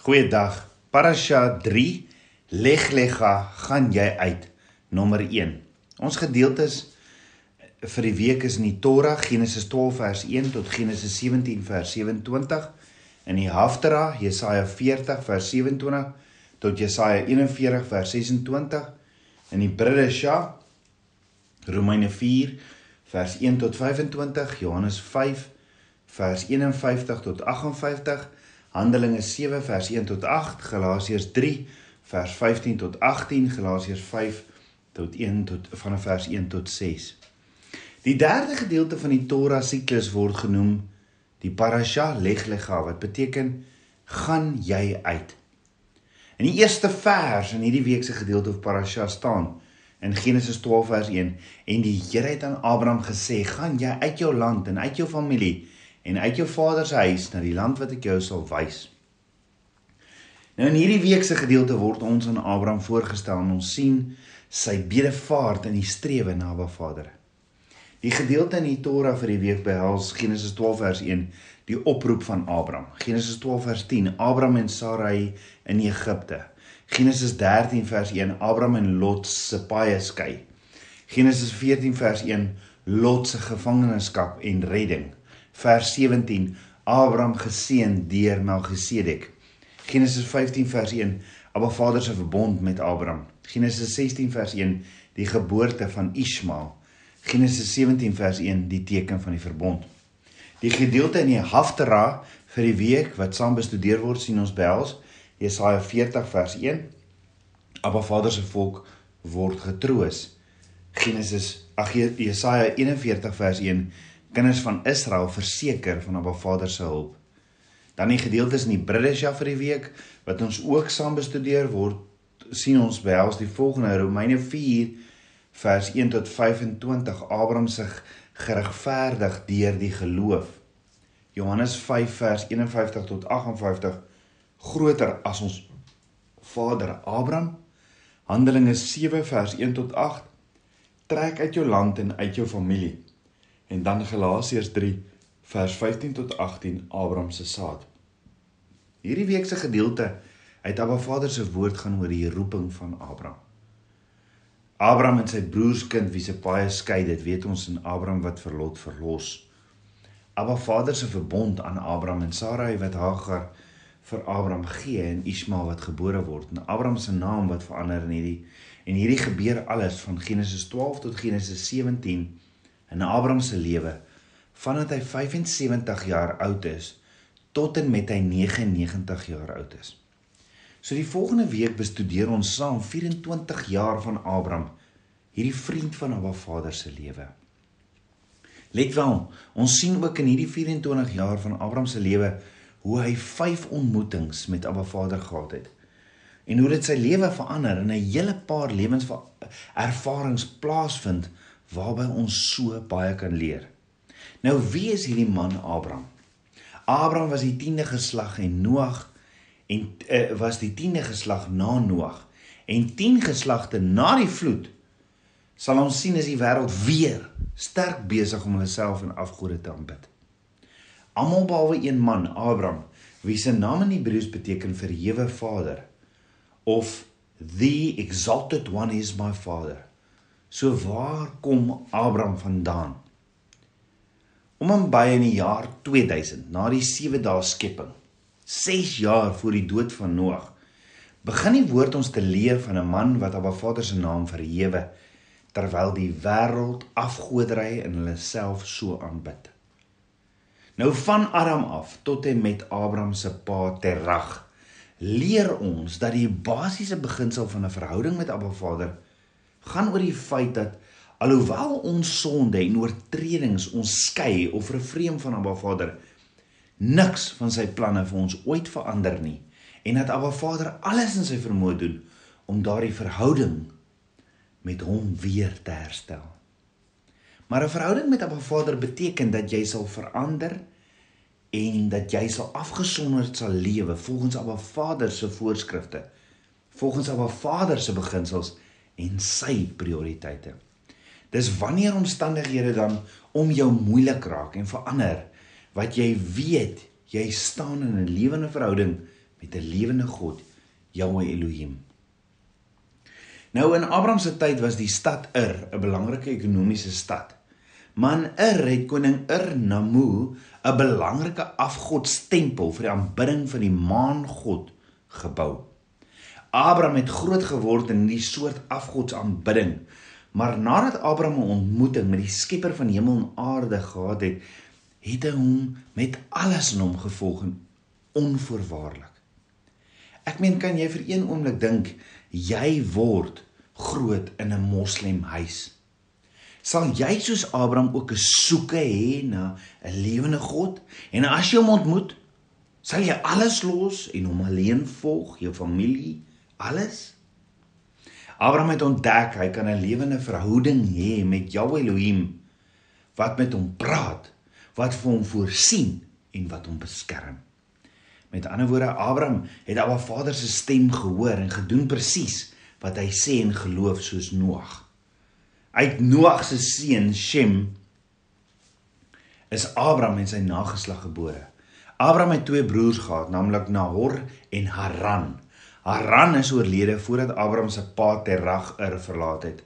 Goeiedag. Parasha 3 Leg Lega gaan jy uit? Nommer 1. Ons gedeeltes vir die week is in die Torah Genesis 12 vers 1 tot Genesis 17 vers 27 in die Haftara Jesaja 40 vers 27 tot Jesaja 41 vers 26 in die Bridesha Romeine 4 vers 1 tot 25 Johannes 5 vers 51 tot 58 Handelinge 7 vers 1 tot 8, Galasiërs 3 vers 15 tot 18, Galasiërs 5 tot 1 tot van vers 1 tot 6. Die derde gedeelte van die Torah siklus word genoem die parasha leglega wat beteken gaan jy uit. In die eerste vers in hierdie week se gedeelte of parasha staan in Genesis 12 vers 1 en die Here het aan Abraham gesê gaan jy uit jou land en uit jou familie en uit jou vader se huis na die land wat ek jou sal wys. Nou in hierdie week se gedeelte word ons aan Abraham voorgestel en ons sien sy bedevaart in die strewe na Abba Vader. Die gedeelte in die Torah vir die week behels Genesis 12 vers 1 die oproep van Abraham. Genesis 12 vers 10 Abraham en Sarai in Egipte. Genesis 13 vers 1 Abraham en Lot se paie skei. Genesis 14 vers 1 Lot se gevangenskap en redding vers 17 Abraham geseën deur Melchisedek. Genesis 15 vers 1 Abba Vader se verbond met Abraham. Genesis 16 vers 1 die geboorte van Ismael. Genesis 17 vers 1 die teken van die verbond. Die gedeelte in die Haftara vir die week wat saam bestudeer word sien ons behels Jesaja 40 vers 1 Abba Vader se volk word getroos. Genesis ag Jesaja 41 vers 1 kinders van Israel verseker van Abba Vader se hulp. Dan die gedeeltes in die Bridesja vir die week wat ons ook saam bestudeer word sien ons behels die volgende Romeine 4 vers 1 tot 25 Abraham se geregverdig deur die geloof. Johannes 5 vers 51 tot 58 groter as ons vader Abraham. Handelinge 7 vers 1 tot 8 trek uit jou land en uit jou familie en dan Galasiërs 3 vers 15 tot 18 Abraham se saad. Hierdie week se gedeelte uit Abba Vader se woord gaan oor die roeping van Abraham. Abraham en sy broerskind wie se paie skei dit weet ons in Abraham wat vir Lot verlos. Abba Vader se verbond aan Abraham en Sarai wat Hagar vir Abraham gee en Ismael wat gebore word en Abraham se naam wat verander in hierdie en hierdie gebeur alles van Genesis 12 tot Genesis 17 in Abraham se lewe vandat hy 75 jaar oud is tot en met hy 99 jaar oud is. So die volgende week bestudeer ons saam 24 jaar van Abraham, hierdie vriend van Abba Vader se lewe. Let wel, ons sien ook in hierdie 24 jaar van Abraham se lewe hoe hy 5 ontmoetings met Abba Vader gehad het en hoe dit sy lewe verander en 'n hele paar lewenservarings plaasvind waarby ons so baie kan leer. Nou wie is hierdie man Abraham? Abraham was die 10de geslag en Noag en uh, was die 10de geslag na Noag en 10 geslagte na die vloed sal ons sien as die wêreld weer sterk besig om hulle self en afgode te aanbid. Almal behalwe een man, Abraham, wie se naam in Hebreëus beteken verhewe vader of the exalted one is my father. So waar kom Abraham vandaan? Om hom by in die jaar 2000 na die 7 dae skepping, 6 jaar voor die dood van Noag, begin die woord ons te leer van 'n man wat Abba Vader se naam verhewe terwyl die wêreld afgoderry in hulle self so aanbid. Nou van Adam af tot en met Abraham se pa Terag leer ons dat die basiese beginsel van 'n verhouding met Abba Vader gaan oor die feit dat alhoewel ons sonde en oortredings ons skei of refreem van Abba Vader niks van sy planne vir ons ooit verander nie en dat Abba Vader alles in sy vermoë doen om daardie verhouding met hom weer te herstel. Maar 'n verhouding met Abba Vader beteken dat jy sal verander en dat jy sal afgesonderd sal lewe volgens Abba Vader se voorskrifte, volgens Abba Vader se beginsels en sy prioriteite. Dis wanneer omstandighede dan om jou moeilik raak en verander wat jy weet jy staan in 'n lewende verhouding met 'n lewende God, Jahwe Elohim. Nou in Abraham se tyd was die stad Ur 'n belangrike ekonomiese stad. Maar in Ur het koning Ur Namu 'n belangrike afgodstempel vir die aanbidding van die maangod gebou. Abraham het groot geword in die soort afgodsaanbidding. Maar nadat Abraham 'n ontmoeting met die Skepper van hemel en aarde gehad het, het hy hom met alles in hom gevolg en onvoorwaardelik. Ek meen kan jy vir een oomblik dink jy word groot in 'n moslem huis? Sal jy soos Abraham ook 'n soeke hê na 'n lewende God? En as jy hom ontmoet, sal jy alles los en hom alleen volg, jou familie, alles? Abraham het ontdek hy kan 'n lewende verhouding hê met Jahwe Elohim wat met hom praat, wat vir hom voorsien en wat hom beskerm. Met ander woorde, Abraham het Abba Vader se stem gehoor en gedoen presies wat hy sê en geloof soos Noag. Uit Noag se seun Shem is Abraham en sy nageslag gebore. Abraham het twee broers gehad, naamlik Nahor en Haran. Haran is oorlede voordat Abraham se pa Terach Ur verlaat het.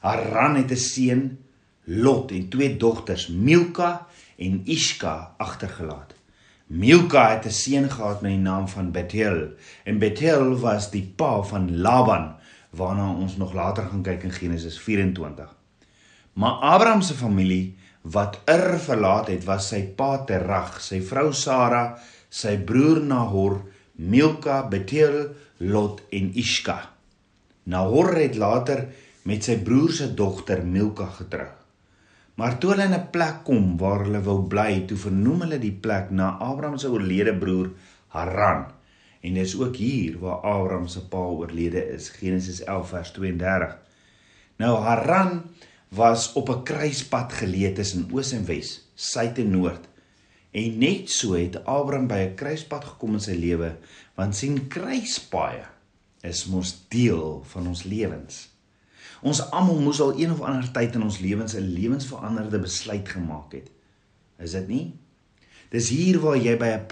Haran het 'n seun, Lot en twee dogters, Milka en Ishka agtergelaat. Milka het 'n seun gehad met die naam van Bethuel en Bethuel was die pa van Laban waarna ons nog later gaan kyk in Genesis 24. Maar Abraham se familie wat Ur verlaat het, was sy pa Terach, sy vrou Sara, sy broer Nahor, Milka, Bethuel, Lot en Ishka. Nahor het later met sy broer se dogter Milka getrou. Maar toe hulle in 'n plek kom waar hulle wou bly, toe vernoem hulle die plek na Abraham se oorlede broer Haran. En dis ook hier waar Abraham se pa oorlede is, Genesis 11 vers 32. Nou Haran was op 'n kruispunt geleë tussen oos en wes, suid en noord. En net so het Abraham by 'n kruispunt gekom in sy lewe, want sien kruispaaie is mos deel van ons lewens. Ons almal moes al een of ander tyd in ons lewens 'n lewensveranderde besluit gemaak het. Is dit nie? Dis hier waar jy by 'n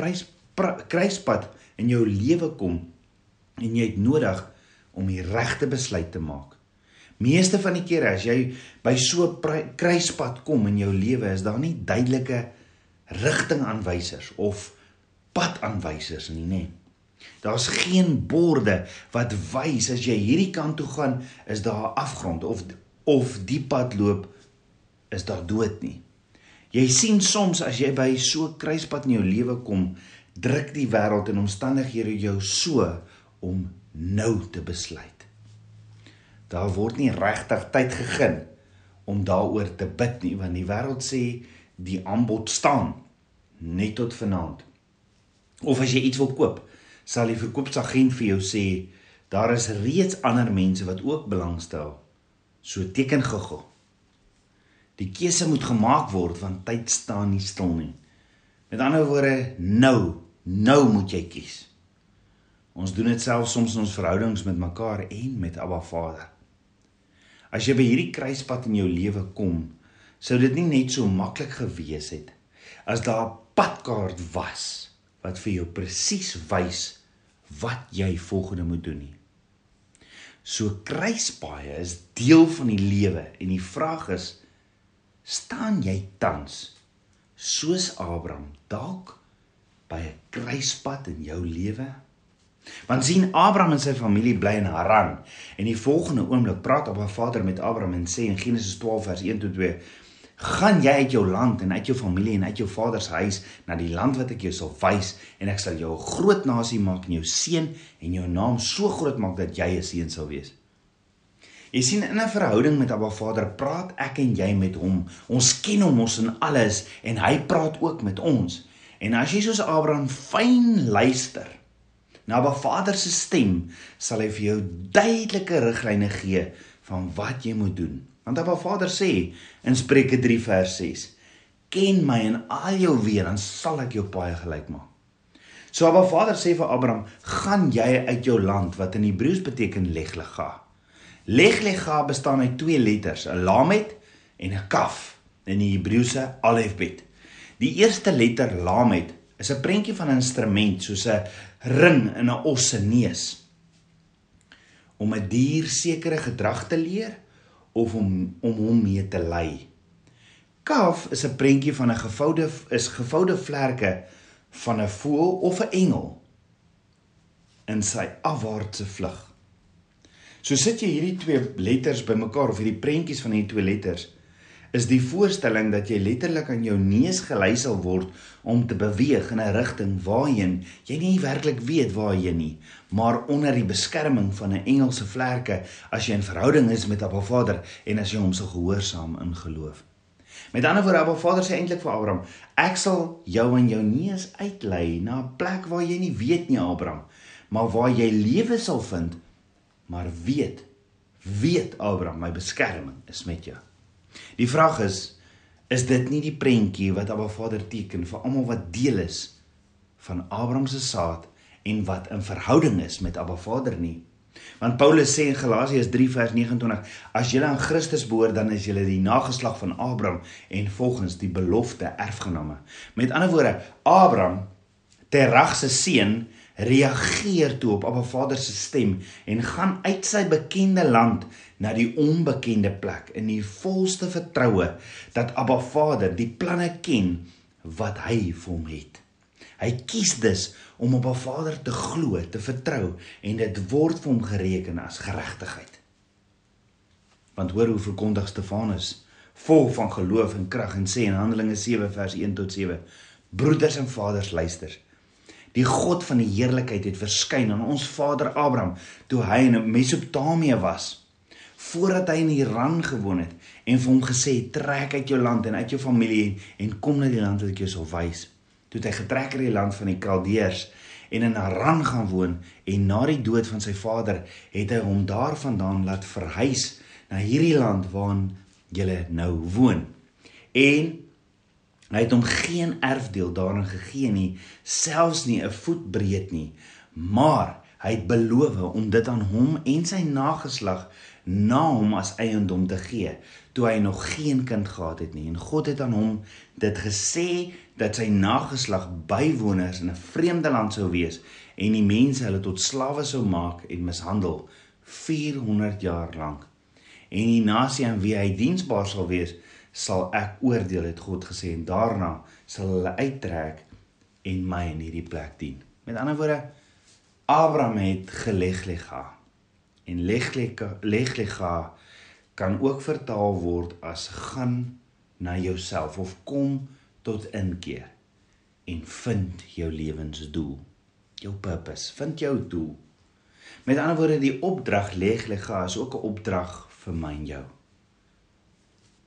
kruispunt in jou lewe kom en jy het nodig om die regte besluit te maak. Meeste van die kere as jy by so 'n kruispunt kom in jou lewe, is daar nie duidelike rigtingaanwysers of padaanwysers nie, nê? Daar's geen borde wat wys as jy hierdie kant toe gaan, is daar 'n afgrond of of die pad loop is daar dood nie. Jy sien soms as jy by so 'n kruispunt in jou lewe kom, druk die wêreld en omstandighede jou so om nou te besluit daar word nie regtig tyd gegee om daaroor te bid nie want die wêreld sê die aanbod staan net tot vanaand. Of as jy iets wil koop, sal die verkoopsagent vir jou sê daar is reeds ander mense wat ook belangstel. So teken goggo. Die keuse moet gemaak word want tyd staan nie stil nie. Met ander woorde, nou, nou moet jy kies. Ons doen dit selfs soms in ons verhoudings met mekaar en met Abba Vader. As jy by hierdie kruispunt in jou lewe kom, sou dit nie net so maklik gewees het as daar 'n padkaart was wat vir jou presies wys wat jy volgende moet doen nie. So kruispaaie is deel van die lewe en die vraag is staan jy tans soos Abraham dalk by 'n kruispunt in jou lewe? Want sien Abraham en sy familie bly in Haran en die volgende oomblik praat Abba Vader met Abraham en sê in Genesis 12 vers 1 tot 2 gaan jy uit jou land en uit jou familie en uit jou vader se huis na die land wat ek jou sal wys en ek sal jou 'n groot nasie maak en jou seën en jou naam so groot maak dat jy 'n seën sal wees. Jy sien in 'n verhouding met Abba Vader praat ek en jy met hom. Ons ken hom ons in alles en hy praat ook met ons. En as jy soos Abraham fyn luister na Abba Vader se stem sal hy vir jou duidelike riglyne gee van wat jy moet doen. Want Abba Vader sê in Spreuke 3 vers 6: "Ken my in al jou weë, dan sal ek jou paai gelyk maak." So Abba Vader sê vir Abraham: "Gaan jy uit jou land wat in Hebreëus beteken leglega." Leglega bestaan uit twee letters, 'n lamet en 'n kaf in die Hebreëse alfabet. Die eerste letter lamet is 'n prentjie van 'n instrument soos 'n ring in 'n os se neus om 'n dier sekere gedrag te leer of om om hom mee te lei. Kaf is 'n prentjie van 'n gevoude is gevoude vlerke van 'n voël of 'n engel in sy afwaartse vlug. So sit jy hierdie twee letters bymekaar of hierdie prentjies van hierdie twee letters is die voorstelling dat jy letterlik aan jou neus gelei sal word om te beweeg in 'n rigting waarheen jy nie werklik weet waarheen nie, maar onder die beskerming van 'n engelse vlerke as jy in verhouding is met Abba Vader en as jy hom so gehoorsaam in geloof. Met ander woorde, Abba Vader sê eintlik vir Abraham, ek sal jou in jou neus uitlei na 'n plek waar jy nie weet nie, Abraham, maar waar jy lewe sal vind, maar weet, weet Abraham, my beskerming is met jou. Die vraag is is dit nie die prentjie wat Abba Vader teken vir almal wat deel is van Abraham se saad en wat in verhouding is met Abba Vader nie? Want Paulus sê in Galasiërs 3 vers 29: As julle aan Christus behoort, dan is julle die nageslag van Abraham en volgens die belofte erfgename. Met ander woorde, Abraham, Terach se seun, reageer toe op Abba Vader se stem en gaan uit sy bekende land na die onbekende plek in die volste vertroue dat Abba Vader die planne ken wat hy vir hom het. Hy kies dus om op Abba Vader te glo, te vertrou en dit word vir hom gereken as geregtigheid. Want hoor hoe verkondig Stefanus vol van geloof en krag en sê in Handelinge 7 vers 1 tot 7: Broeders en vaders, luister. Die God van die heerlikheid het verskyn aan ons vader Abraham toe hy in Mesopotamië was, voordat hy in Iran gewoon het en vir hom gesê "Trek uit jou land en uit jou familie en kom na die land wat ek jou sal wys." Toe het hy getrek uit die land van die Kaldeërs en in Haran gaan woon en na die dood van sy vader het hy hom daarvandaan laat verhuis na hierdie land waarin jy nou woon. En Hy het hom geen erfdeel daarin gegee nie, selfs nie 'n voet breed nie, maar hy het beloof om dit aan hom en sy nageslag na hom as eiendom te gee, toe hy nog geen kind gehad het nie. En God het aan hom dit gesê dat sy nageslag bywoners in 'n vreemde land sou wees en die mense hulle tot slawe sou maak en mishandel 400 jaar lank. En die nasie aan wie hy diensbaar sal wees, sal ek oordeel het God gesê en daarna sal hulle uittrek en my in hierdie plek dien. Met ander woorde Abraham het geleglega en leglega leglega kan ook vertaal word as gaan na jouself of kom tot inkeer en vind jou lewensdoel jou purpose vind jou doel. Met ander woorde die opdrag leglega is ook 'n opdrag vir my en jou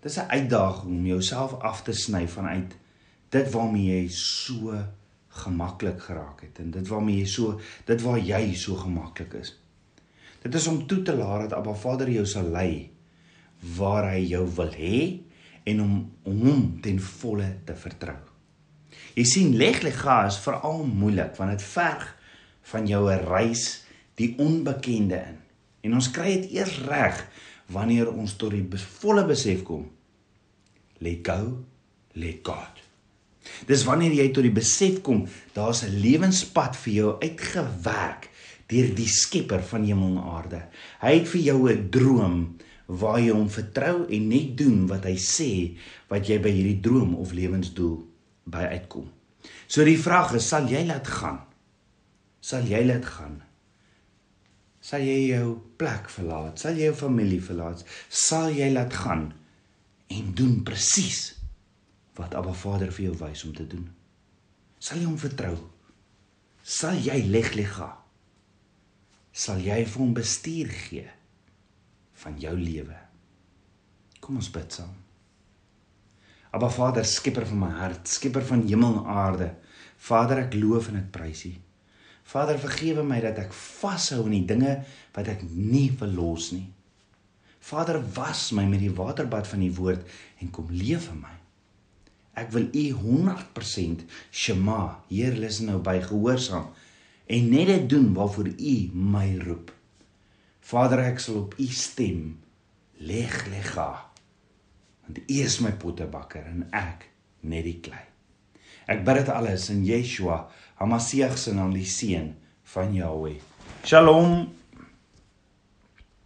Dis 'n uitdaging om jouself af te sny vanuit dit waarmee jy so gemaklik geraak het en dit waarmee jy so dit waar jy so gemaklik is. Dit is om toe te laat dat Abba Vader jou sal lei waar hy jou wil hê en om hom ten volle te vertrou. Jy sien leglega is veral moeilik want dit verg van jou 'n reis die onbekende in. En ons kry dit eers reg wanneer ons tot die volle besef kom let go let God dis wanneer jy tot die besef kom daar's 'n lewenspad vir jou uitgewerk deur die skepper van hemel en aarde. Hy het vir jou 'n droom waar jy hom vertrou en net doen wat hy sê wat jy by hierdie droom of lewensdoel by uitkom. So die vraag is sal jy laat gaan? Sal jy laat gaan sal jy jou plek verlaat? Sal jy jou familie verlaat? Sal jy laat gaan en doen presies wat Abba Vader vir jou wys om te doen? Sal jy hom vertrou? Sal jy leg liga sal jy vir hom bestuur gee van jou lewe? Kom ons bid saam. Abba Vader skepper van my hart skepper van hemel en aarde. Vader ek loof en ek prys U Vader, vergewe my dat ek vashou aan die dinge wat ek nie verlos nie. Vader, was my met die waterbad van U woord en kom leef in my. Ek wil U 100% Shema, Heer, luister nou by gehoorsaam en net dit doen waarvoor U my roep. Vader, ek sal op U stem leg lega. Want U is my pottebakker en ek net die klei. Ek bid dit alles in Yeshua, Hamasieg se naam, die seun van Jahweh. Shalom.